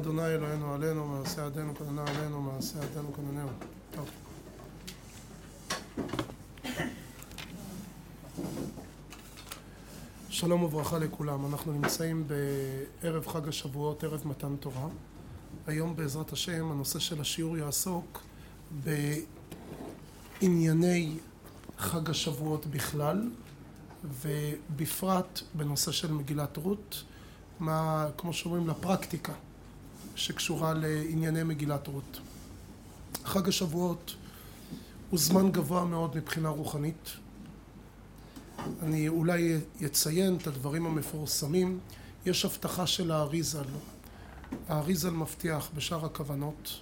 אדוני אלוהינו עלינו, מעשה ידינו כוננה עלינו, מעשה ידינו כוננהו. טוב. שלום וברכה לכולם, אנחנו נמצאים בערב חג השבועות, ערב מתן תורה. היום בעזרת השם הנושא של השיעור יעסוק בענייני חג השבועות בכלל ובפרט בנושא של מגילת רות, מה, כמו שאומרים, לפרקטיקה שקשורה לענייני מגילת רות. חג השבועות הוא זמן גבוה מאוד מבחינה רוחנית. אני אולי אציין את הדברים המפורסמים. יש הבטחה של האריזל. האריזל מבטיח בשאר הכוונות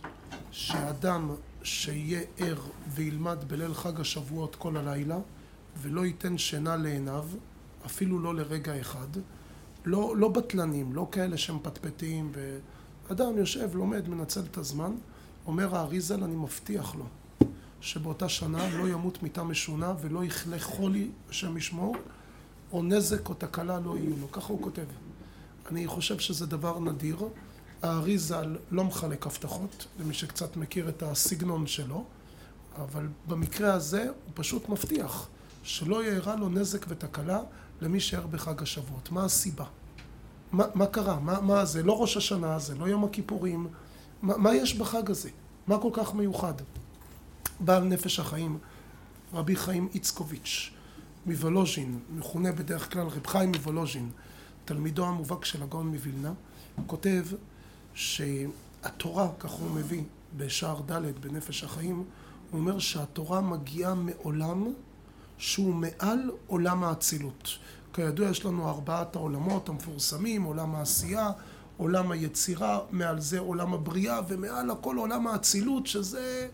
שאדם שיהיה ער וילמד בליל חג השבועות כל הלילה ולא ייתן שינה לעיניו, אפילו לא לרגע אחד, לא, לא בטלנים, לא כאלה שמפטפטים, ואדם יושב, לומד, מנצל את הזמן, אומר האריזל, אני מבטיח לו שבאותה שנה לא ימות מיתה משונה ולא יכלה חולי, השם ישמור, או נזק או תקלה לא יהיו לו. ככה הוא כותב. אני חושב שזה דבר נדיר. האריזל לא מחלק הבטחות, למי שקצת מכיר את הסגנון שלו, אבל במקרה הזה הוא פשוט מבטיח שלא יארע לו נזק ותקלה למי שער בחג השבועות. מה הסיבה? מה, מה קרה? מה, מה זה? לא ראש השנה, זה לא יום הכיפורים. מה, מה יש בחג הזה? מה כל כך מיוחד? בעל נפש החיים, רבי חיים איצקוביץ' מוולוז'ין, מכונה בדרך כלל רב חיים מוולוז'ין, תלמידו המובהק של הגאון מווילנה, כותב שהתורה, כך הוא מביא בשער ד' בנפש החיים, הוא אומר שהתורה מגיעה מעולם שהוא מעל עולם האצילות. כידוע יש לנו ארבעת העולמות המפורסמים, עולם העשייה, עולם היצירה, מעל זה עולם הבריאה, ומעל הכל עולם האצילות, שזה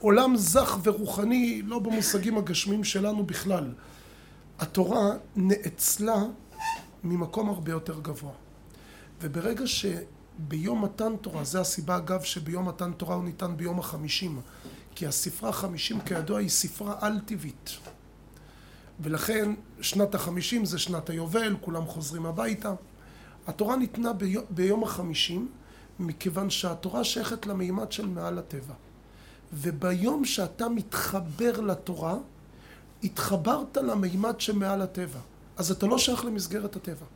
עולם זך ורוחני, לא במושגים הגשמיים שלנו בכלל. התורה נאצלה ממקום הרבה יותר גבוה. וברגע שביום מתן תורה, זה הסיבה אגב שביום מתן תורה הוא ניתן ביום החמישים, כי הספרה החמישים כידוע היא ספרה על-טבעית. ולכן שנת החמישים זה שנת היובל, כולם חוזרים הביתה. התורה ניתנה ביום, ביום החמישים מכיוון שהתורה שייכת למימד של מעל הטבע. וביום שאתה מתחבר לתורה, התחברת למימד שמעל הטבע. אז אתה לא שייך למסגרת הטבע.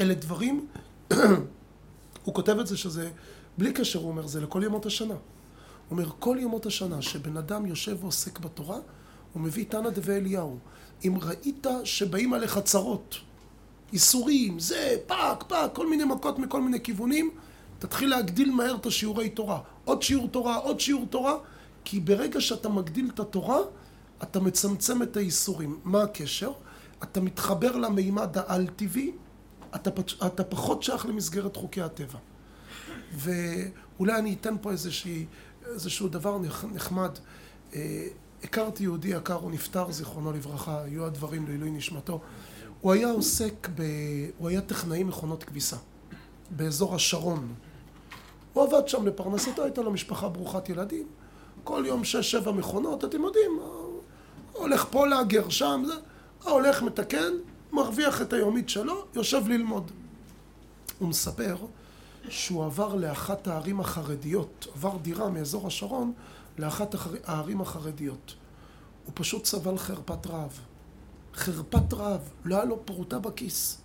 אלה דברים, הוא כותב את זה שזה, בלי קשר הוא אומר, זה לכל ימות השנה. הוא אומר, כל ימות השנה שבן אדם יושב ועוסק בתורה, הוא מביא תנא דבי אליהו. אם ראית שבאים עליך צרות, ייסורים, זה, פאק, פאק, כל מיני מכות מכל מיני כיוונים, תתחיל להגדיל מהר את השיעורי תורה. עוד שיעור תורה, עוד שיעור תורה, כי ברגע שאתה מגדיל את התורה, אתה מצמצם את האיסורים. מה הקשר? אתה מתחבר למימד העל-טבעי, אתה, אתה פחות שייך למסגרת חוקי הטבע. ואולי אני אתן פה איזושהי, איזשהו דבר נחמד. הכרתי יהודי יקר, הוא נפטר, זיכרונו לברכה, היו הדברים לעילוי נשמתו. הוא היה עוסק ב... הוא היה טכנאי מכונות כביסה, באזור השרון. הוא עבד שם לפרנסתו, הייתה לו משפחה ברוכת ילדים. כל יום שש-שבע מכונות, אתם יודעים, הולך פה להגר שם, זה... הולך מתקן, מרוויח את היומית שלו, יושב ללמוד. הוא מספר שהוא עבר לאחת הערים החרדיות, עבר דירה מאזור השרון לאחת הערים החרדיות. הוא פשוט סבל חרפת רעב. חרפת רעב, לא היה לו פרוטה בכיס.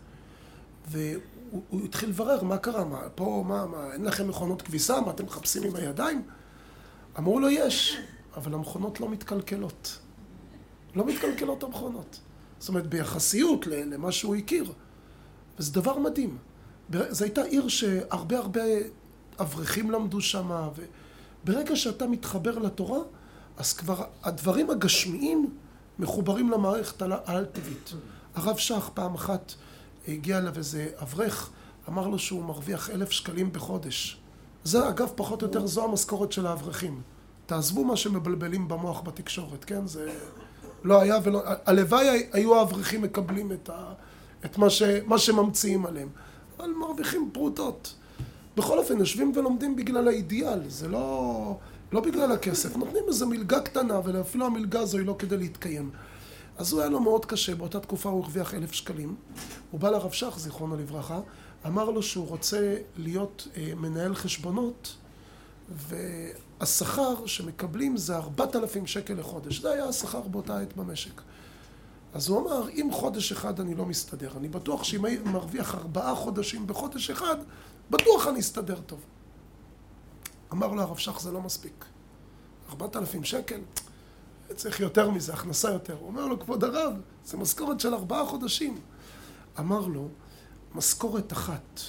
והוא התחיל לברר מה קרה, מה, פה, מה, מה, אין לכם מכונות כביסה? מה אתם מחפשים עם הידיים? אמרו לו, יש, אבל המכונות לא מתקלקלות. לא מתקלקלות המכונות. זאת אומרת, ביחסיות למה שהוא הכיר. וזה דבר מדהים. זו הייתה עיר שהרבה הרבה אברכים למדו שם, וברגע שאתה מתחבר לתורה, אז כבר הדברים הגשמיים מחוברים למערכת העל-טבעית. הרב שך פעם אחת הגיע אליו איזה אברך, אמר לו שהוא מרוויח אלף שקלים בחודש. זה אגב פחות או יותר זו המשכורת של האברכים. תעזבו מה שמבלבלים במוח בתקשורת, כן? זה לא היה ולא... הלוואי היו האברכים מקבלים את, ה, את מה, ש, מה שממציאים עליהם. אבל מרוויחים פרוטות. בכל אופן, יושבים ולומדים בגלל האידיאל, זה לא, לא בגלל הכסף. נותנים איזו מלגה קטנה, ואפילו המלגה הזו היא לא כדי להתקיים. אז הוא היה לו מאוד קשה, באותה תקופה הוא הרוויח אלף שקלים. הוא בא לרב שך, זיכרונו לברכה, אמר לו שהוא רוצה להיות אה, מנהל חשבונות, והשכר שמקבלים זה 4,000 שקל לחודש. זה היה השכר באותה עת במשק. אז הוא אמר, אם חודש אחד אני לא מסתדר, אני בטוח שאם אני מרוויח ארבעה חודשים בחודש אחד, בטוח אני אסתדר טוב. אמר לו הרב שך, זה לא מספיק. ארבעת אלפים שקל? צריך יותר מזה, הכנסה יותר. הוא אומר לו, כבוד הרב, זה משכורת של ארבעה חודשים. אמר לו, משכורת אחת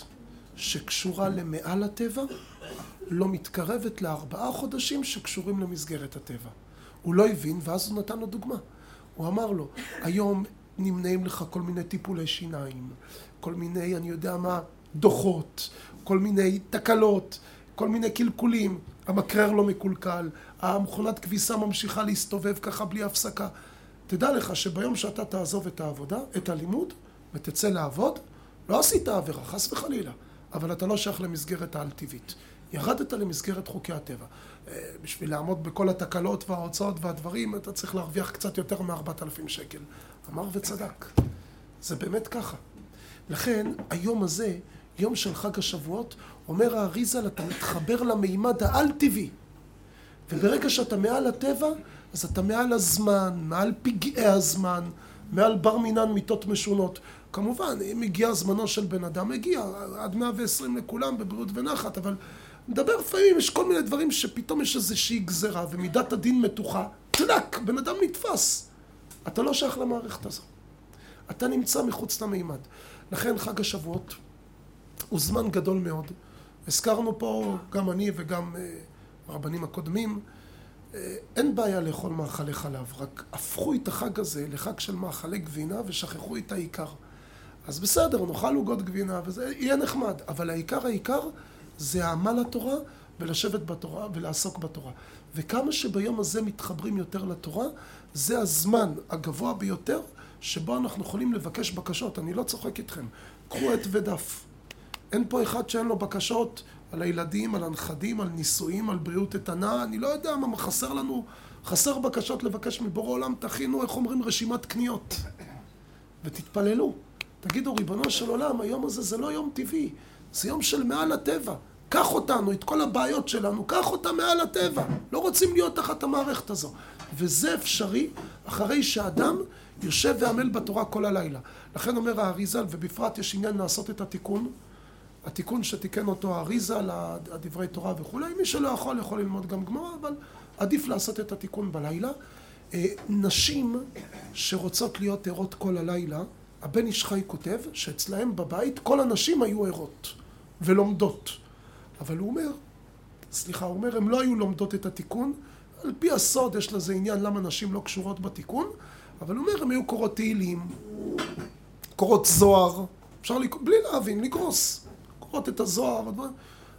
שקשורה למעל הטבע, לא מתקרבת לארבעה חודשים שקשורים למסגרת הטבע. הוא לא הבין, ואז הוא נתן לו דוגמה. הוא אמר לו, היום נמנעים לך כל מיני טיפולי שיניים, כל מיני, אני יודע מה, דוחות, כל מיני תקלות, כל מיני קלקולים, המקרר לא מקולקל, המכונת כביסה ממשיכה להסתובב ככה בלי הפסקה. תדע לך שביום שאתה תעזוב את העבודה, את הלימוד, ותצא לעבוד, לא עשית עבירה, חס וחלילה, אבל אתה לא שייך למסגרת העל-טבעית. ירדת למסגרת חוקי הטבע. אה, בשביל לעמוד בכל התקלות וההוצאות והדברים, אתה צריך להרוויח קצת יותר מ-4,000 שקל. אמר וצדק. זה באמת ככה. לכן, היום הזה, יום של חג השבועות, אומר האריזל, אתה מתחבר למימד העל-טבעי. וברגע שאתה מעל הטבע, אז אתה מעל הזמן, מעל פגעי הזמן, מעל בר מינן מיתות משונות. כמובן, אם הגיע זמנו של בן אדם, הגיע עד 120 לכולם בבריאות ונחת, אבל מדבר לפעמים, יש כל מיני דברים שפתאום יש איזושהי גזרה ומידת הדין מתוחה, טלק, בן אדם נתפס. אתה לא שייך למערכת הזו. אתה נמצא מחוץ למימד. לכן חג השבועות הוא זמן גדול מאוד. הזכרנו פה, גם אני וגם אה, הרבנים הקודמים, אה, אין בעיה לאכול מאכלי חלב, רק הפכו את החג הזה לחג של מאכלי גבינה ושכחו את העיקר. אז בסדר, נאכל עוגות גבינה וזה יהיה נחמד, אבל העיקר העיקר זה העמל לתורה ולשבת בתורה ולעסוק בתורה. וכמה שביום הזה מתחברים יותר לתורה, זה הזמן הגבוה ביותר שבו אנחנו יכולים לבקש בקשות. אני לא צוחק איתכם. קחו עט ודף. אין פה אחד שאין לו בקשות על הילדים, על הנכדים, על נישואים, על בריאות איתנה. אני לא יודע מה חסר לנו. חסר בקשות לבקש מבורא עולם, תכינו, איך אומרים, רשימת קניות. ותתפללו. תגידו, ריבונו של עולם, היום הזה זה לא יום טבעי, זה יום של מעל הטבע. קח אותנו, את כל הבעיות שלנו, קח אותה מעל הטבע. לא רוצים להיות תחת המערכת הזו. וזה אפשרי אחרי שאדם יושב ועמל בתורה כל הלילה. לכן אומר האריזל, ובפרט יש עניין לעשות את התיקון, התיקון שתיקן אותו האריזל, הדברי תורה וכולי, מי שלא יכול יכול ללמוד גם גמרא, אבל עדיף לעשות את התיקון בלילה. אה, נשים שרוצות להיות ערות כל הלילה, הבן איש חי כותב שאצלהם בבית כל הנשים היו ערות ולומדות. אבל הוא אומר, סליחה, הוא אומר, הן לא היו לומדות את התיקון, על פי הסוד יש לזה עניין למה נשים לא קשורות בתיקון, אבל הוא אומר, הן היו קורות תהילים, קורות זוהר, אפשר, לק... בלי להבין, לגרוס, קורות את הזוהר,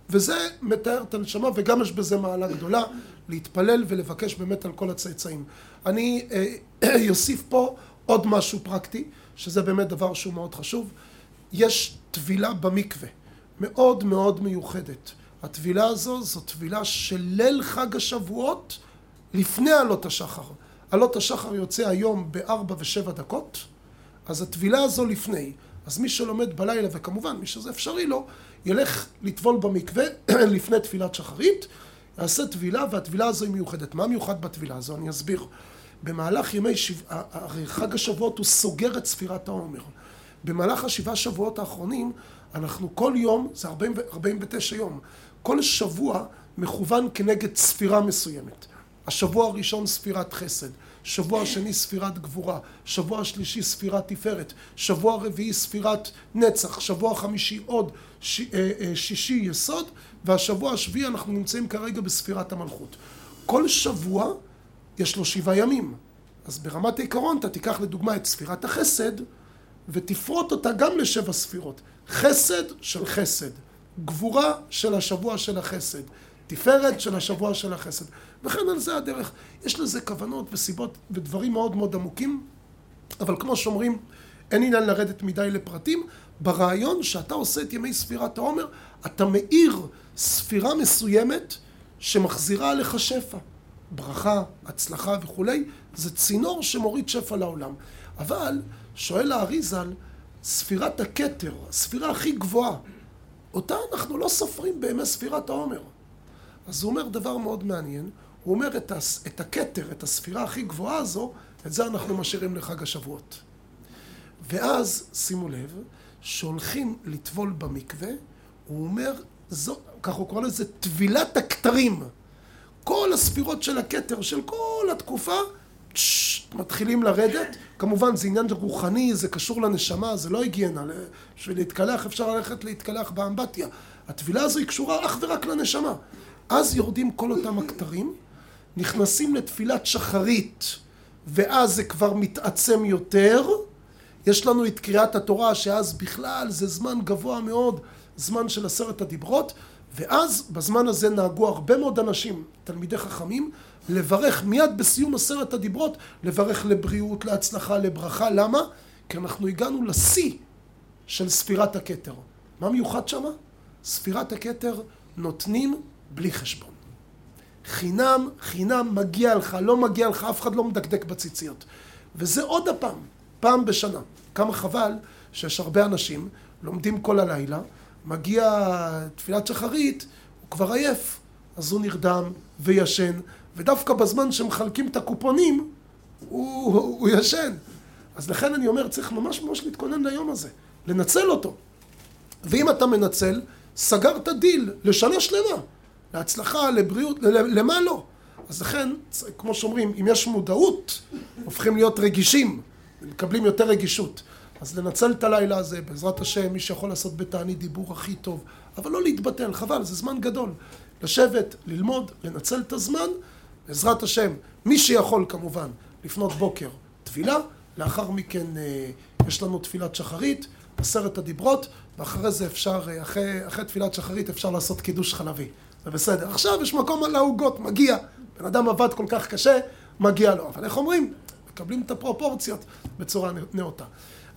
וזה מתאר את הנשמה, וגם יש בזה מעלה גדולה, להתפלל ולבקש באמת על כל הצאצאים. אני אוסיף אה, פה עוד משהו פרקטי, שזה באמת דבר שהוא מאוד חשוב. יש טבילה במקווה. מאוד מאוד מיוחדת. הטבילה הזו זו טבילה של ליל חג השבועות לפני עלות השחר. עלות השחר יוצא היום בארבע ושבע דקות, אז הטבילה הזו לפני. אז מי שלומד בלילה, וכמובן מי שזה אפשרי לו, ילך לטבול במקווה לפני תפילת שחרית, יעשה טבילה, והטבילה הזו היא מיוחדת. מה מיוחד בטבילה הזו? אני אסביר. במהלך ימי שבעה, הרי חג השבועות הוא סוגר את ספירת העומר. במהלך השבעה שבועות האחרונים אנחנו כל יום, זה 40, 49 יום, כל שבוע מכוון כנגד ספירה מסוימת. השבוע הראשון ספירת חסד, שבוע שני ספירת גבורה, שבוע שלישי ספירת תפארת, שבוע רביעי ספירת נצח, שבוע חמישי עוד ש, אה, אה, שישי יסוד, והשבוע השביעי אנחנו נמצאים כרגע בספירת המלכות. כל שבוע יש לו שבעה ימים. אז ברמת העיקרון אתה תיקח לדוגמה את ספירת החסד ותפרוט אותה גם לשבע ספירות. חסד של חסד, גבורה של השבוע של החסד, תפארת של השבוע של החסד, וכן על זה הדרך. יש לזה כוונות וסיבות ודברים מאוד מאוד עמוקים, אבל כמו שאומרים, אין עניין לרדת מדי לפרטים. ברעיון שאתה עושה את ימי ספירת העומר, אתה מאיר ספירה מסוימת שמחזירה עליך שפע. ברכה, הצלחה וכולי, זה צינור שמוריד שפע לעולם. אבל, שואל האריזל, ספירת הכתר, הספירה הכי גבוהה, אותה אנחנו לא סופרים בימי ספירת העומר. אז הוא אומר דבר מאוד מעניין, הוא אומר את, הס, את הכתר, את הספירה הכי גבוהה הזו, את זה אנחנו משאירים לחג השבועות. ואז, שימו לב, שהולכים לטבול במקווה, הוא אומר, זו, כך הוא קורא לזה, טבילת הכתרים. כל הספירות של הכתר של כל התקופה, תש, מתחילים לרדת. כמובן, זה עניין רוחני, זה קשור לנשמה, זה לא היגיינה. בשביל להתקלח אפשר ללכת להתקלח באמבטיה. הטבילה הזו היא קשורה אך ורק לנשמה. אז יורדים כל אותם הכתרים, נכנסים לתפילת שחרית, ואז זה כבר מתעצם יותר. יש לנו את קריאת התורה, שאז בכלל זה זמן גבוה מאוד, זמן של עשרת הדיברות, ואז בזמן הזה נהגו הרבה מאוד אנשים, תלמידי חכמים, לברך מיד בסיום עשרת הדיברות, לברך לבריאות, להצלחה, לברכה. למה? כי אנחנו הגענו לשיא של ספירת הכתר. מה מיוחד שמה? ספירת הכתר נותנים בלי חשבון. חינם, חינם, מגיע לך, לא מגיע לך, אף אחד לא מדקדק בציציות. וזה עוד הפעם, פעם בשנה. כמה חבל שיש הרבה אנשים, לומדים כל הלילה, מגיע תפילת שחרית, הוא כבר עייף, אז הוא נרדם וישן, ודווקא בזמן שמחלקים את הקופונים, הוא, הוא, הוא ישן. אז לכן אני אומר, צריך ממש ממש להתכונן ליום הזה, לנצל אותו. ואם אתה מנצל, סגרת דיל לשנה שלמה. להצלחה, לבריאות, למה לא? אז לכן, כמו שאומרים, אם יש מודעות, הופכים להיות רגישים, מקבלים יותר רגישות. אז לנצל את הלילה הזה, בעזרת השם, מי שיכול לעשות בתענית דיבור הכי טוב, אבל לא להתבטל, חבל, זה זמן גדול. לשבת, ללמוד, לנצל את הזמן, בעזרת השם, מי שיכול כמובן, לפנות בוקר, טבילה, לאחר מכן אה, יש לנו תפילת שחרית, עשרת הדיברות, ואחרי זה אפשר, אה, אחרי, אחרי תפילת שחרית אפשר לעשות קידוש חלבי. זה בסדר. עכשיו יש מקום על העוגות, מגיע. בן אדם עבד כל כך קשה, מגיע לו. אבל איך אומרים? מקבלים את הפרופורציות בצורה נאותה.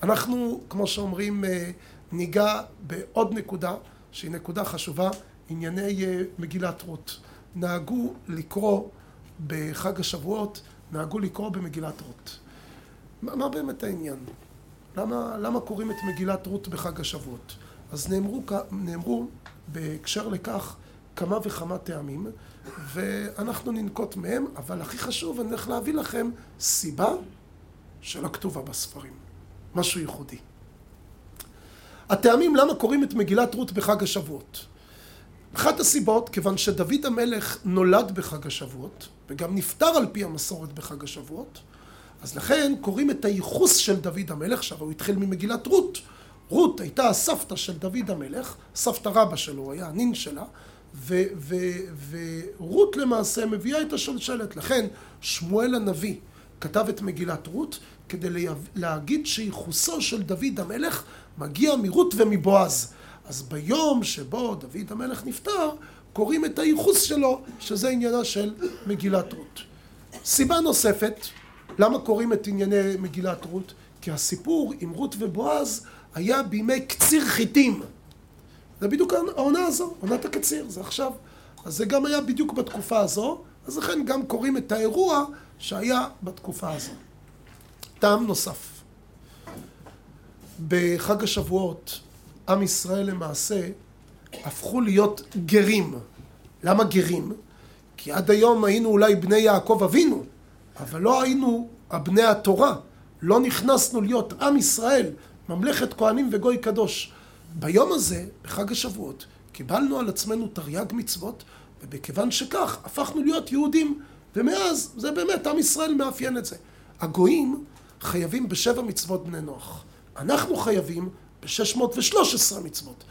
אנחנו, כמו שאומרים, אה, ניגע בעוד נקודה, שהיא נקודה חשובה, ענייני אה, מגילת רות. נהגו לקרוא בחג השבועות, נהגו לקרוא במגילת רות. מה, מה באמת העניין? למה, למה קוראים את מגילת רות בחג השבועות? אז נאמרו, נאמרו בהקשר לכך כמה וכמה טעמים, ואנחנו ננקוט מהם, אבל הכי חשוב, אני הולך להביא לכם סיבה שלא כתובה בספרים. משהו ייחודי. הטעמים למה קוראים את מגילת רות בחג השבועות. אחת הסיבות, כיוון שדוד המלך נולד בחג השבועות, וגם נפטר על פי המסורת בחג השבועות, אז לכן קוראים את הייחוס של דוד המלך, שהרי הוא התחיל ממגילת רות. רות הייתה הסבתא של דוד המלך, סבתא רבא שלו, היה הנין שלה, ורות למעשה מביאה את השלשלת. לכן שמואל הנביא כתב את מגילת רות כדי להגיד שייחוסו של דוד המלך מגיע מרות ומבועז. אז ביום שבו דוד המלך נפטר, קוראים את הייחוס שלו, שזה עניינה של מגילת רות. סיבה נוספת, למה קוראים את ענייני מגילת רות? כי הסיפור עם רות ובועז היה בימי קציר חיטים. זה בדיוק העונה הזו, עונת הקציר, זה עכשיו. אז זה גם היה בדיוק בתקופה הזו, אז לכן גם קוראים את האירוע שהיה בתקופה הזו. טעם נוסף, בחג השבועות, עם ישראל למעשה הפכו להיות גרים. למה גרים? כי עד היום היינו אולי בני יעקב אבינו, אבל לא היינו הבני התורה. לא נכנסנו להיות עם ישראל, ממלכת כהנים וגוי קדוש. ביום הזה, בחג השבועות, קיבלנו על עצמנו תרי"ג מצוות, ובכיוון שכך הפכנו להיות יהודים, ומאז זה באמת עם ישראל מאפיין את זה. הגויים חייבים בשבע מצוות בני נוח. אנחנו חייבים ב-613 מצוות.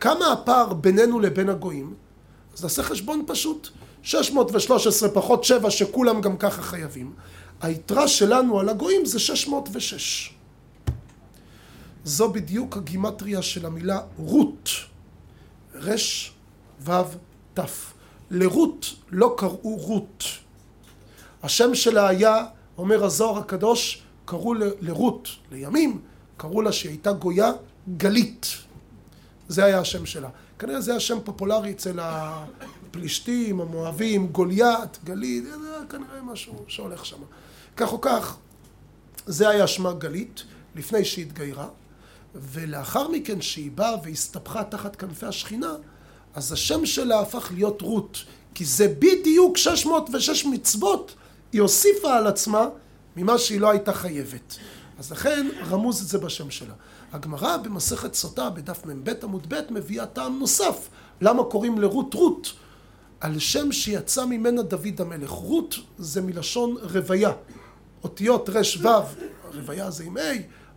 כמה הפער בינינו לבין הגויים? אז נעשה חשבון פשוט. 613 פחות 7 שכולם גם ככה חייבים. היתרה שלנו על הגויים זה 606. זו בדיוק הגימטריה של המילה רות. רש, וו, תף. לרות לא קראו רות. השם שלה היה, אומר הזוהר הקדוש, קראו לרות, לימים, קראו לה שהיא הייתה גויה גלית. זה היה השם שלה. כנראה זה היה שם פופולרי אצל הפלישתים, המואבים, גוליית, גלית, זה כנראה משהו שהולך שם. כך או כך, זה היה שמה גלית, לפני שהתגיירה. ולאחר מכן שהיא באה והסתבכה תחת כנפי השכינה, אז השם שלה הפך להיות רות, כי זה בדיוק 606 מצוות היא הוסיפה על עצמה ממה שהיא לא הייתה חייבת. אז לכן רמוז את זה בשם שלה. הגמרא במסכת סוטה בדף מ"ב עמוד ב' מביאה טעם נוסף למה קוראים לרות רות על שם שיצא ממנה דוד המלך. רות זה מלשון רוויה, אותיות ר' ו', רוויה זה עם A,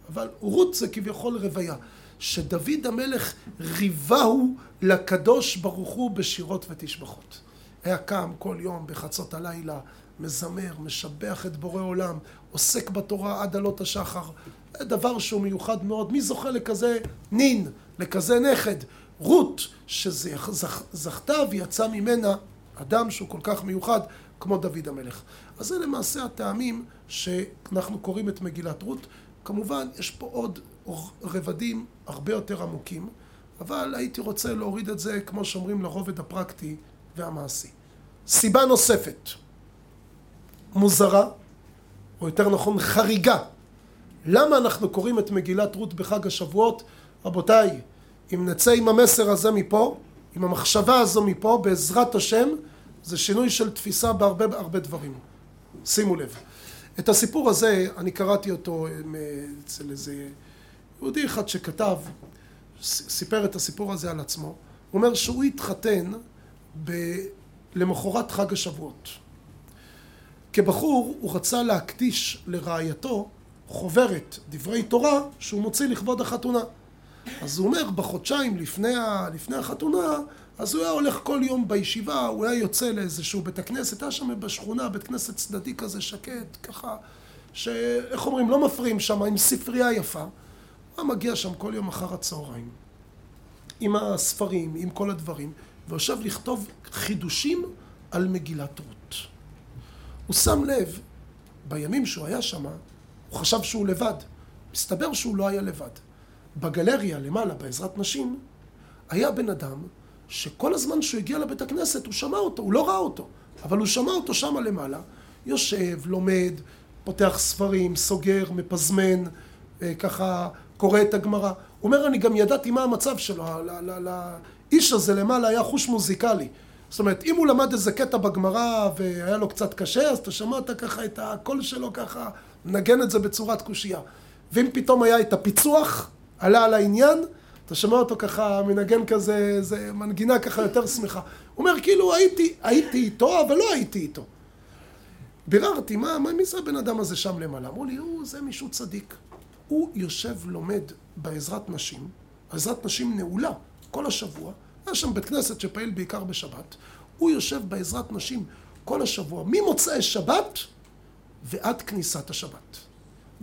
אבל רות זה כביכול רוויה. שדוד המלך ריווהו לקדוש ברוך הוא בשירות ותשבחות. היה קם כל יום בחצות הלילה, מזמר, משבח את בורא עולם, עוסק בתורה עד עלות השחר. דבר שהוא מיוחד מאוד. מי זוכה לכזה נין, לכזה נכד? רות, שזכתה ויצא ממנה אדם שהוא כל כך מיוחד כמו דוד המלך. אז זה למעשה הטעמים שאנחנו קוראים את מגילת רות. כמובן, יש פה עוד רבדים הרבה יותר עמוקים, אבל הייתי רוצה להוריד את זה, כמו שאומרים, לרובד הפרקטי והמעשי. סיבה נוספת, מוזרה, או יותר נכון חריגה. למה אנחנו קוראים את מגילת רות בחג השבועות? רבותיי, אם נצא עם המסר הזה מפה, עם המחשבה הזו מפה, בעזרת השם, זה שינוי של תפיסה בהרבה הרבה דברים. שימו לב. את הסיפור הזה, אני קראתי אותו אה, אצל איזה יהודי אחד שכתב, סיפר את הסיפור הזה על עצמו. הוא אומר שהוא התחתן ב... למחרת חג השבועות. כבחור הוא רצה להקדיש לרעייתו חוברת דברי תורה שהוא מוציא לכבוד החתונה. אז הוא אומר בחודשיים לפני, ה... לפני החתונה אז הוא היה הולך כל יום בישיבה, הוא היה יוצא לאיזשהו בית הכנסת, היה שם בשכונה בית כנסת צדדי כזה שקט, ככה, שאיך אומרים, לא מפריעים שם, עם ספרייה יפה. הוא היה מגיע שם כל יום אחר הצהריים, עם הספרים, עם כל הדברים, ויושב לכתוב חידושים על מגילת רות. הוא שם לב, בימים שהוא היה שם, הוא חשב שהוא לבד. מסתבר שהוא לא היה לבד. בגלריה למעלה, בעזרת נשים, היה בן אדם שכל הזמן שהוא הגיע לבית הכנסת הוא שמע אותו, הוא לא ראה אותו, אבל הוא שמע אותו שמה למעלה, יושב, לומד, פותח ספרים, סוגר, מפזמן, אה, ככה קורא את הגמרא. הוא אומר, אני גם ידעתי מה המצב שלו, לאיש הזה למעלה היה חוש מוזיקלי. זאת אומרת, אם הוא למד איזה קטע בגמרא והיה לו קצת קשה, אז אתה שמעת ככה את הקול שלו ככה, מנגן את זה בצורת קושייה. ואם פתאום היה את הפיצוח, עלה על העניין, אתה שומע אותו ככה מנגן כזה, זה מנגינה ככה יותר שמחה. הוא אומר, כאילו הייתי, הייתי איתו, אבל לא הייתי איתו. ביררתי, מה, מה, מי זה הבן אדם הזה שם למעלה? אמרו לי, הוא, זה מישהו צדיק. הוא יושב, לומד בעזרת נשים, עזרת נשים נעולה כל השבוע. היה שם בית כנסת שפעיל בעיקר בשבת. הוא יושב בעזרת נשים כל השבוע, ממוצאי שבת ועד כניסת השבת.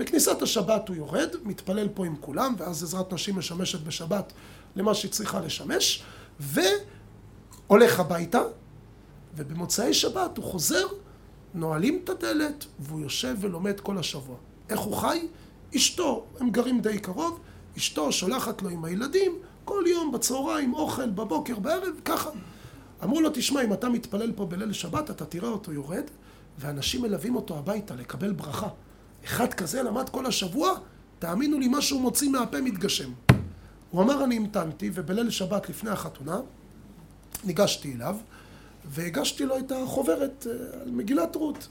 בכניסת השבת הוא יורד, מתפלל פה עם כולם, ואז עזרת נשים משמשת בשבת למה שהיא צריכה לשמש, והולך הביתה, ובמוצאי שבת הוא חוזר, נועלים את הדלת, והוא יושב ולומד כל השבוע. איך הוא חי? אשתו, הם גרים די קרוב, אשתו שולחת לו עם הילדים, כל יום בצהריים, אוכל, בבוקר, בערב, ככה. אמרו לו, תשמע, אם אתה מתפלל פה בליל שבת, אתה תראה אותו יורד, ואנשים מלווים אותו הביתה לקבל ברכה. אחד כזה למד כל השבוע, תאמינו לי, מה שהוא מוציא מהפה מתגשם. הוא אמר, אני המתנתי, ובליל שבת לפני החתונה, ניגשתי אליו, והגשתי לו את החוברת אה, על מגילת רות.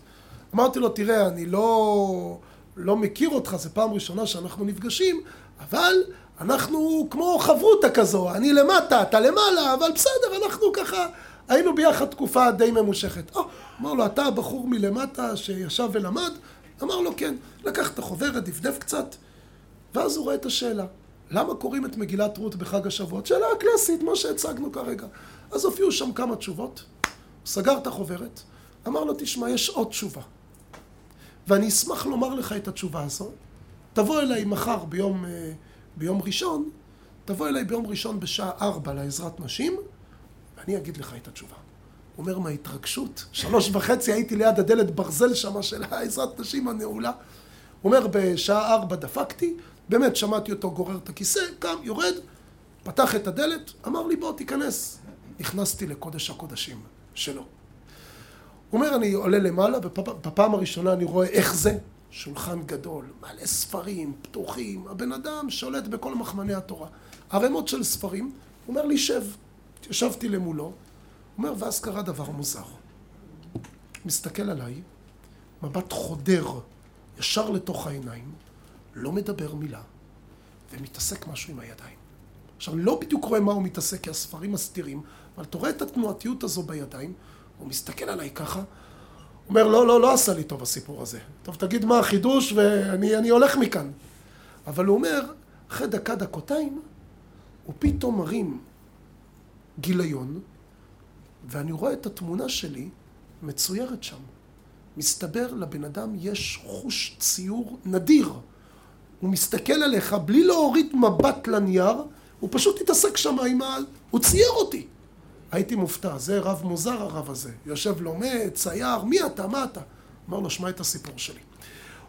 אמרתי לו, תראה, אני לא, לא מכיר אותך, זו פעם ראשונה שאנחנו נפגשים, אבל אנחנו כמו חברותה כזו, אני למטה, אתה למעלה, אבל בסדר, אנחנו ככה היינו ביחד תקופה די ממושכת. Oh, אמר לו, אתה הבחור מלמטה שישב ולמד? אמר לו כן. לקח את החוברת, דפדף קצת, ואז הוא רואה את השאלה. למה קוראים את מגילת רות בחג השבועות? שאלה קלאסית, מה שהצגנו כרגע. אז הופיעו שם כמה תשובות, הוא סגר את החוברת, אמר לו, תשמע, יש עוד תשובה. ואני אשמח לומר לך את התשובה הזו. תבוא אליי מחר ביום, אה, ביום ראשון, תבוא אליי ביום ראשון בשעה ארבע לעזרת נשים, ואני אגיד לך את התשובה. אומר מההתרגשות, שלוש וחצי הייתי ליד הדלת ברזל שמה של העזרת נשים הנעולה. הוא אומר בשעה ארבע דפקתי, באמת שמעתי אותו גורר את הכיסא, קם, יורד, פתח את הדלת, אמר לי בוא תיכנס. נכנסתי לקודש הקודשים שלו. הוא אומר אני עולה למעלה, בפעם הראשונה אני רואה איך זה, שולחן גדול, מלא ספרים, פתוחים, הבן אדם שולט בכל מחמני התורה. ערימות של ספרים, הוא אומר לי, שב. ישבתי למולו, אומר, ואז קרה דבר מוזר. מסתכל עליי, מבט חודר ישר לתוך העיניים, לא מדבר מילה, ומתעסק משהו עם הידיים. עכשיו, לא בדיוק רואה מה הוא מתעסק, כי הספרים מסתירים, אבל אתה רואה את התנועתיות הזו בידיים, הוא מסתכל עליי ככה, אומר, לא, לא, לא עשה לי טוב הסיפור הזה. טוב, תגיד מה החידוש ואני הולך מכאן. אבל הוא אומר, אחרי דקה, דקותיים, הוא פתאום מרים גיליון, ואני רואה את התמונה שלי מצוירת שם. מסתבר לבן אדם יש חוש ציור נדיר. הוא מסתכל עליך בלי להוריד מבט לנייר, הוא פשוט התעסק שם עם ה... הוא צייר אותי. הייתי מופתע, זה רב מוזר הרב הזה. יושב לומד, צייר, מי אתה, מה אתה? אמר לו, שמע את הסיפור שלי.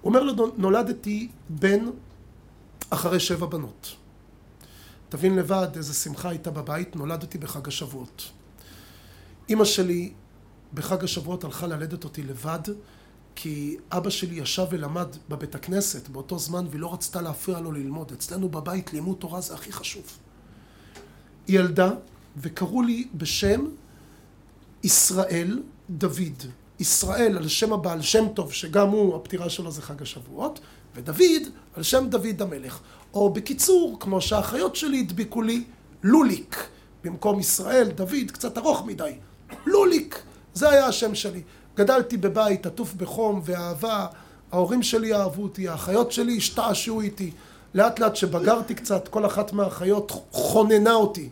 הוא אומר לו, נולדתי בן אחרי שבע בנות. תבין לבד איזה שמחה הייתה בבית, נולדתי בחג השבועות. אימא שלי בחג השבועות הלכה ללדת אותי לבד, כי אבא שלי ישב ולמד בבית הכנסת באותו זמן והיא לא רצתה להפריע לו ללמוד. אצלנו בבית לימוד תורה זה הכי חשוב. היא ילדה וקראו לי בשם ישראל דוד. ישראל על שם הבעל שם טוב, שגם הוא, הפטירה שלו זה חג השבועות, ודוד על שם דוד המלך. או בקיצור, כמו שהאחיות שלי הדביקו לי, לוליק. במקום ישראל, דוד, קצת ארוך מדי. לוליק, זה היה השם שלי. גדלתי בבית עטוף בחום ואהבה, ההורים שלי אהבו אותי, האחיות שלי השתעשעו איתי. לאט לאט שבגרתי קצת, כל אחת מהאחיות חוננה אותי.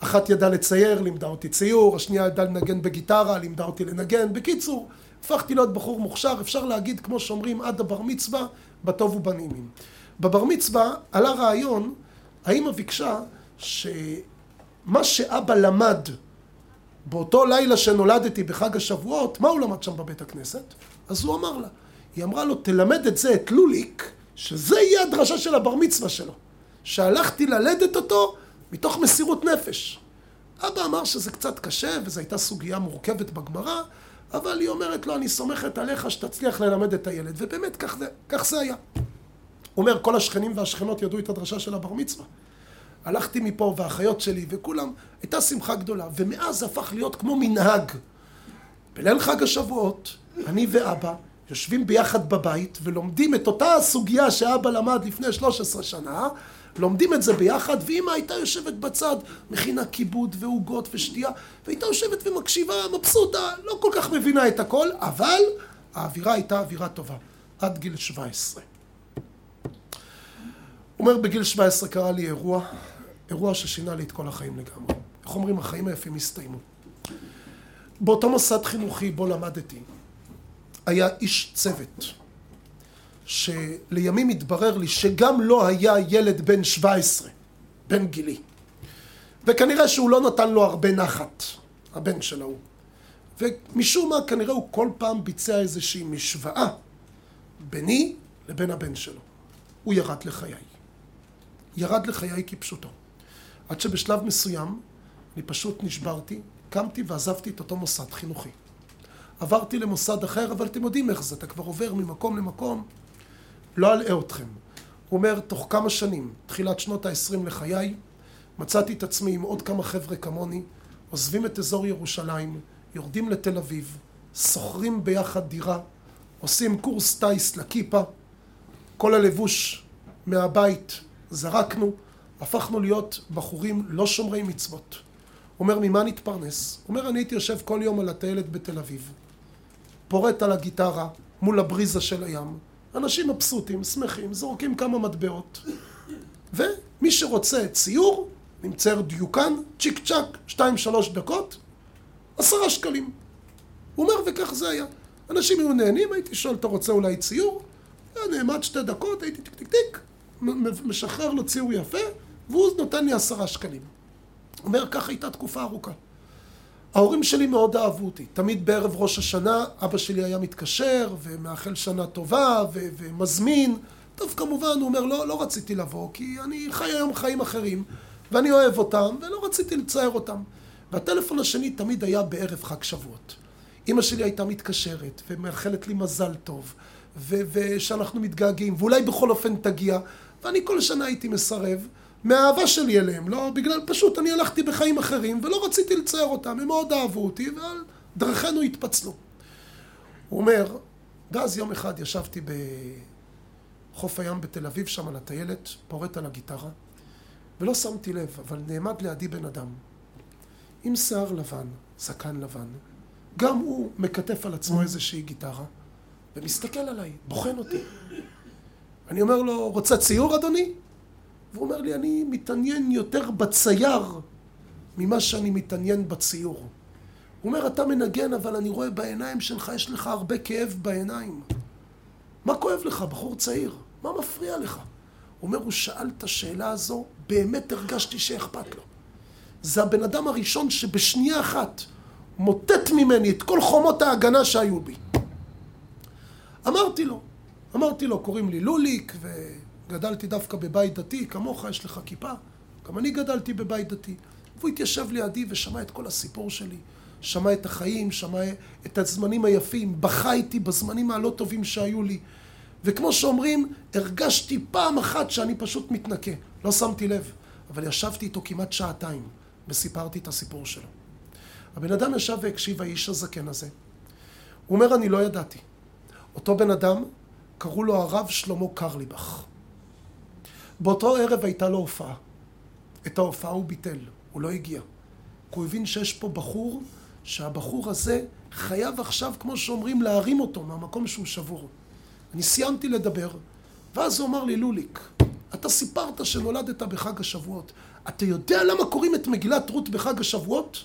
אחת ידעה לצייר, לימדה אותי ציור, השנייה ידעה לנגן בגיטרה, לימדה אותי לנגן. בקיצור, הפכתי להיות בחור מוכשר, אפשר להגיד, כמו שאומרים, עד הבר מצווה, בטוב ובנימים. בבר מצווה עלה רעיון, האמא ביקשה שמה שאבא למד באותו לילה שנולדתי בחג השבועות, מה הוא למד שם בבית הכנסת? אז הוא אמר לה, היא אמרה לו, תלמד את זה, את לוליק, שזה יהיה הדרשה של הבר מצווה שלו. שהלכתי ללדת אותו מתוך מסירות נפש. אבא אמר שזה קצת קשה, וזו הייתה סוגיה מורכבת בגמרא, אבל היא אומרת לו, אני סומכת עליך שתצליח ללמד את הילד. ובאמת, כך זה, כך זה היה. הוא אומר, כל השכנים והשכנות ידעו את הדרשה של הבר מצווה. הלכתי מפה, והאחיות שלי, וכולם, הייתה שמחה גדולה. ומאז הפך להיות כמו מנהג. בליל חג השבועות, אני ואבא יושבים ביחד בבית ולומדים את אותה הסוגיה שאבא למד לפני 13 שנה, לומדים את זה ביחד, ואמא הייתה יושבת בצד, מכינה כיבוד ועוגות ושתייה, והייתה יושבת ומקשיבה, מבסוטה, לא כל כך מבינה את הכל, אבל האווירה הייתה אווירה טובה, עד גיל 17. הוא אומר, בגיל 17 קרה לי אירוע, אירוע ששינה לי את כל החיים לגמרי. איך אומרים, החיים היפים הסתיימו. באותו מוסד חינוכי בו למדתי, היה איש צוות. שלימים התברר לי שגם לא היה ילד בן 17, בן גילי. וכנראה שהוא לא נתן לו הרבה נחת, הבן של ההוא. ומשום מה כנראה הוא כל פעם ביצע איזושהי משוואה ביני לבין הבן שלו. הוא ירד לחיי. ירד לחיי כפשוטו. עד שבשלב מסוים אני פשוט נשברתי, קמתי ועזבתי את אותו מוסד חינוכי. עברתי למוסד אחר, אבל אתם יודעים איך זה, אתה כבר עובר ממקום למקום. לא אלאה אתכם. הוא אומר, תוך כמה שנים, תחילת שנות ה-20 לחיי, מצאתי את עצמי עם עוד כמה חבר'ה כמוני, עוזבים את אזור ירושלים, יורדים לתל אביב, שוכרים ביחד דירה, עושים קורס טיס לכיפה, כל הלבוש מהבית זרקנו, הפכנו להיות בחורים לא שומרי מצוות. הוא אומר, ממה נתפרנס? הוא אומר, אני הייתי יושב כל יום על הטיילת בתל אביב, פורט על הגיטרה מול הבריזה של הים, אנשים מבסוטים, שמחים, זורקים כמה מטבעות. ומי שרוצה ציור, נמצא דיוקן, צ'יק צ'אק, שתיים שלוש דקות, עשרה שקלים. הוא אומר, וכך זה היה. אנשים היו נהנים, הייתי שואל, אתה רוצה אולי ציור? היה נעמד שתי דקות, הייתי טיק טיק טיק, משחרר לו ציור יפה, והוא נותן לי עשרה שקלים. אומר, ככה הייתה תקופה ארוכה. ההורים שלי מאוד אהבו אותי. תמיד בערב ראש השנה אבא שלי היה מתקשר ומאחל שנה טובה ו- ומזמין. טוב, כמובן, הוא אומר, לא, לא רציתי לבוא כי אני חי היום חיים אחרים ואני אוהב אותם ולא רציתי לצייר אותם. והטלפון השני תמיד היה בערב חג שבועות. אימא שלי הייתה מתקשרת ומאחלת לי מזל טוב ו- ושאנחנו מתגעגעים, ואולי בכל אופן תגיע, ואני כל שנה הייתי מסרב, מהאהבה שלי אליהם, לא בגלל, פשוט אני הלכתי בחיים אחרים, ולא רציתי לצייר אותם, הם מאוד אהבו אותי, ודרכינו התפצלו. הוא אומר, ואז יום אחד ישבתי בחוף הים בתל אביב, שם על הטיילת, פורט על הגיטרה, ולא שמתי לב, אבל נעמד לידי בן אדם, עם שיער לבן, זקן לבן, גם הוא מקטף על עצמו איזושהי גיטרה, ומסתכל עליי, בוחן אותי. אני אומר לו, רוצה ציור אדוני? והוא אומר לי, אני מתעניין יותר בצייר ממה שאני מתעניין בציור. הוא אומר, אתה מנגן, אבל אני רואה בעיניים שלך, יש לך הרבה כאב בעיניים. מה כואב לך, בחור צעיר? מה מפריע לך? הוא אומר, הוא שאל את השאלה הזו, באמת הרגשתי שאכפת לו. זה הבן אדם הראשון שבשנייה אחת מוטט ממני את כל חומות ההגנה שהיו בי. אמרתי לו, אמרתי לו, קוראים לי לוליק, וגדלתי דווקא בבית דתי, כמוך, יש לך כיפה. גם אני גדלתי בבית דתי. והוא התיישב לידי ושמע את כל הסיפור שלי. שמע את החיים, שמע את הזמנים היפים, בכה איתי בזמנים הלא טובים שהיו לי. וכמו שאומרים, הרגשתי פעם אחת שאני פשוט מתנקה. לא שמתי לב, אבל ישבתי איתו כמעט שעתיים וסיפרתי את הסיפור שלו. הבן אדם ישב והקשיב, האיש הזקן הזה. הוא אומר, אני לא ידעתי. אותו בן אדם, קראו לו הרב שלמה קרליבך. באותו ערב הייתה לו הופעה. את ההופעה הוא ביטל, הוא לא הגיע. הוא הבין שיש פה בחור, שהבחור הזה חייב עכשיו, כמו שאומרים, להרים אותו מהמקום שהוא שבור. אני סיימתי לדבר, ואז הוא אמר לי, לוליק, אתה סיפרת שנולדת בחג השבועות. אתה יודע למה קוראים את מגילת רות בחג השבועות?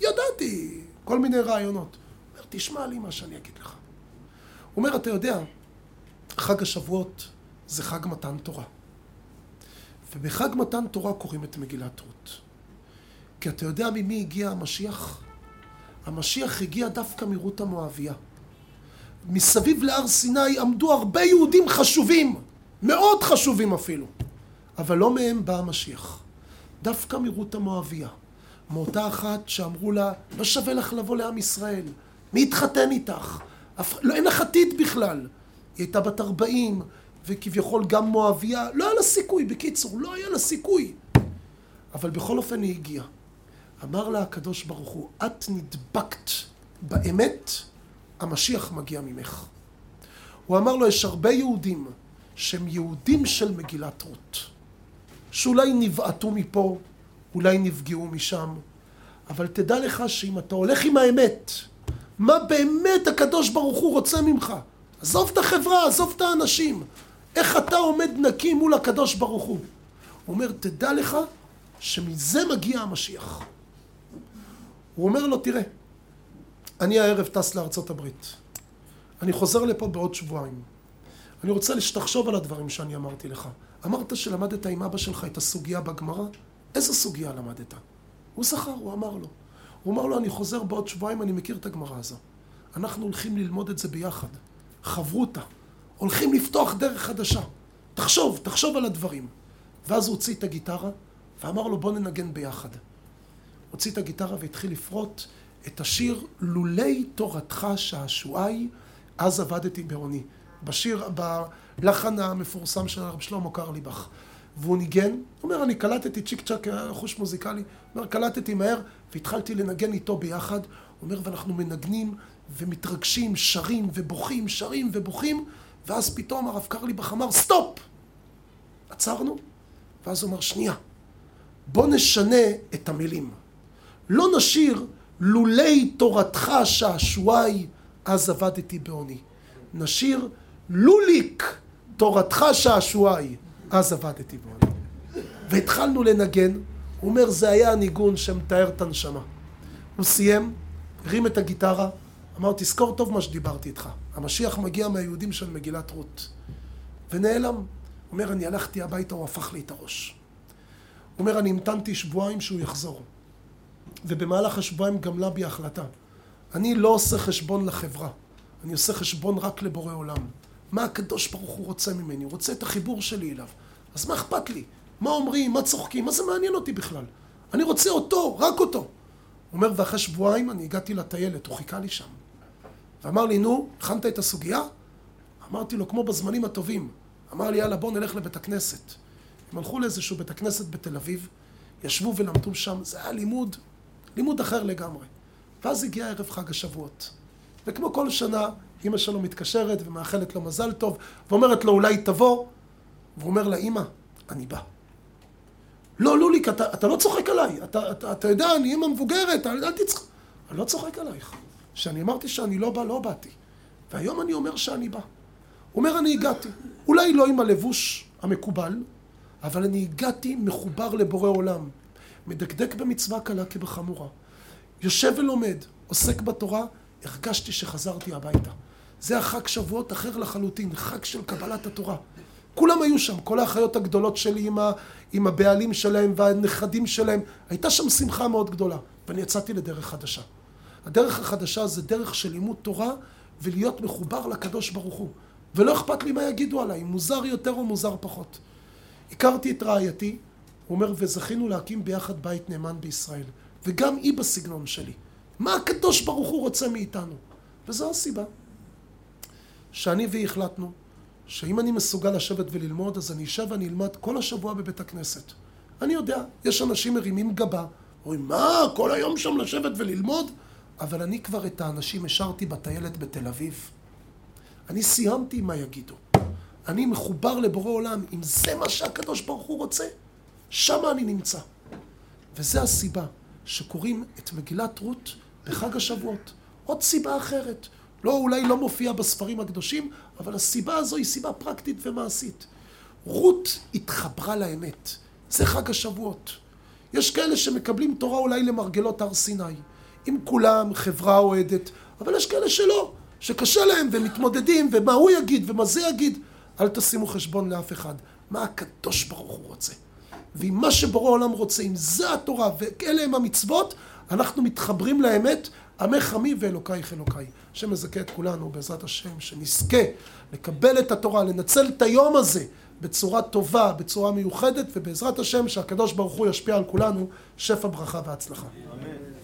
ידעתי, כל מיני רעיונות. הוא אומר, תשמע לי מה שאני אגיד לך. הוא אומר, אתה יודע, חג השבועות זה חג מתן תורה. ובחג מתן תורה קוראים את מגילת רות. כי אתה יודע ממי הגיע המשיח? המשיח הגיע דווקא מרות המואביה. מסביב להר סיני עמדו הרבה יהודים חשובים, מאוד חשובים אפילו, אבל לא מהם בא המשיח. דווקא מרות המואביה. מאותה אחת שאמרו לה, לא שווה לך לבוא לעם ישראל, מי יתחתן איתך? לא, אין לך עתיד בכלל. היא הייתה בת ארבעים, וכביכול גם מואביה, לא היה לה סיכוי, בקיצור, לא היה לה סיכוי. אבל בכל אופן היא הגיעה. אמר לה הקדוש ברוך הוא, את נדבקת באמת, המשיח מגיע ממך. הוא אמר לו, יש הרבה יהודים שהם יהודים של מגילת רות, שאולי נבעטו מפה, אולי נפגעו משם, אבל תדע לך שאם אתה הולך עם האמת, מה באמת הקדוש ברוך הוא רוצה ממך? עזוב את החברה, עזוב את האנשים. איך אתה עומד נקי מול הקדוש ברוך הוא? הוא אומר, תדע לך שמזה מגיע המשיח. הוא אומר לו, תראה, אני הערב טס לארצות הברית. אני חוזר לפה בעוד שבועיים. אני רוצה שתחשוב על הדברים שאני אמרתי לך. אמרת שלמדת עם אבא שלך את הסוגיה בגמרא? איזה סוגיה למדת? הוא זכר, הוא אמר לו. הוא אמר לו, אני חוזר בעוד שבועיים, אני מכיר את הגמרא הזו. אנחנו הולכים ללמוד את זה ביחד. חברותה. הולכים לפתוח דרך חדשה. תחשוב, תחשוב על הדברים. ואז הוא הוציא את הגיטרה ואמר לו, בוא ננגן ביחד. הוציא את הגיטרה והתחיל לפרוט את השיר "לולי תורתך שעשועי, אז עבדתי בעוני". בשיר, בלחן המפורסם של הרב שלמה קרליבך. והוא ניגן, הוא אומר, אני קלטתי צ'יק צ'אק, חוש מוזיקלי, הוא אומר, קלטתי מהר והתחלתי לנגן איתו ביחד. הוא אומר, ואנחנו מנגנים ומתרגשים, שרים ובוכים, שרים ובוכים, ואז פתאום הרב קרליבך אמר, סטופ! עצרנו, ואז הוא אמר, שנייה, בוא נשנה את המילים. לא נשיר לולי תורתך שעשועי, אז עבדתי בעוני. נשיר לוליק תורתך שעשועי, אז עבדתי בעוני. והתחלנו לנגן, הוא אומר זה היה הניגון שמתאר את הנשמה. הוא סיים, הרים את הגיטרה, אמר תזכור טוב מה שדיברתי איתך, המשיח מגיע מהיהודים של מגילת רות. ונעלם. אומר אני הלכתי הביתה, הוא הפך לי את הראש. הוא אומר אני המתנתי שבועיים שהוא יחזור. ובמהלך השבועיים גמלה בי החלטה. אני לא עושה חשבון לחברה, אני עושה חשבון רק לבורא עולם. מה הקדוש ברוך הוא רוצה ממני? הוא רוצה את החיבור שלי אליו. אז מה אכפת לי? מה אומרים? מה צוחקים? מה זה מעניין אותי בכלל? אני רוצה אותו, רק אותו. הוא אומר, ואחרי שבועיים אני הגעתי לטיילת, הוא חיכה לי שם. ואמר לי, נו, הכנת את הסוגיה? אמרתי לו, כמו בזמנים הטובים. אמר לי, יאללה, בוא נלך לבית הכנסת. הם הלכו לאיזשהו בית הכנסת בתל אביב, ישבו ולמדו שם, זה היה לימוד, לימוד אחר לגמרי. ואז הגיע ערב חג השבועות. וכמו כל שנה, אימא שלו מתקשרת ומאחלת לו מזל טוב, ואומרת לו, אולי תבוא. והוא אומר לה, אימא, אני בא. לא, לוליק, אתה, אתה לא צוחק עליי. אתה, אתה, אתה יודע, אני אימא מבוגרת, אל, אל תצחק. אני לא צוחק עלייך. כשאני אמרתי שאני לא בא, לא באתי. והיום אני אומר שאני בא. הוא אומר, אני הגעתי. אולי לא עם הלבוש המקובל, אבל אני הגעתי מחובר לבורא עולם. מדקדק במצווה קלה כבחמורה. יושב ולומד, עוסק בתורה, הרגשתי שחזרתי הביתה. זה החג שבועות אחר לחלוטין, חג של קבלת התורה. כולם היו שם, כל האחיות הגדולות שלי עם, ה, עם הבעלים שלהם והנכדים שלהם. הייתה שם שמחה מאוד גדולה, ואני יצאתי לדרך חדשה. הדרך החדשה זה דרך של לימוד תורה ולהיות מחובר לקדוש ברוך הוא. ולא אכפת לי מה יגידו עליי, מוזר יותר או מוזר פחות. הכרתי את רעייתי, הוא אומר, וזכינו להקים ביחד בית נאמן בישראל. וגם היא בסגנון שלי. מה הקדוש ברוך הוא רוצה מאיתנו? וזו הסיבה. שאני והיא החלטנו שאם אני מסוגל לשבת וללמוד, אז אני אשב ואני אלמד כל השבוע בבית הכנסת. אני יודע, יש אנשים מרימים גבה, אומרים, מה, כל היום שם לשבת וללמוד? אבל אני כבר את האנשים השארתי בטיילת בתל אביב. אני סיימתי מה יגידו. אני מחובר לבורא עולם. אם זה מה שהקדוש ברוך הוא רוצה, שמה אני נמצא. וזה הסיבה שקוראים את מגילת רות בחג השבועות. עוד סיבה אחרת. לא, אולי לא מופיע בספרים הקדושים, אבל הסיבה הזו היא סיבה פרקטית ומעשית. רות התחברה לאמת. זה חג השבועות. יש כאלה שמקבלים תורה אולי למרגלות הר סיני. עם כולם, חברה אוהדת, אבל יש כאלה שלא, שקשה להם ומתמודדים, ומה הוא יגיד ומה זה יגיד. אל תשימו חשבון לאף אחד. מה הקדוש ברוך הוא רוצה. ואם מה שבורא העולם רוצה, אם זה התורה ואלה הם המצוות, אנחנו מתחברים לאמת, עמך עמי ואלוקייך אלוקיי. השם מזכה את כולנו בעזרת השם, שנזכה לקבל את התורה, לנצל את היום הזה בצורה טובה, בצורה מיוחדת, ובעזרת השם שהקדוש ברוך הוא ישפיע על כולנו שפע ברכה והצלחה. אמן.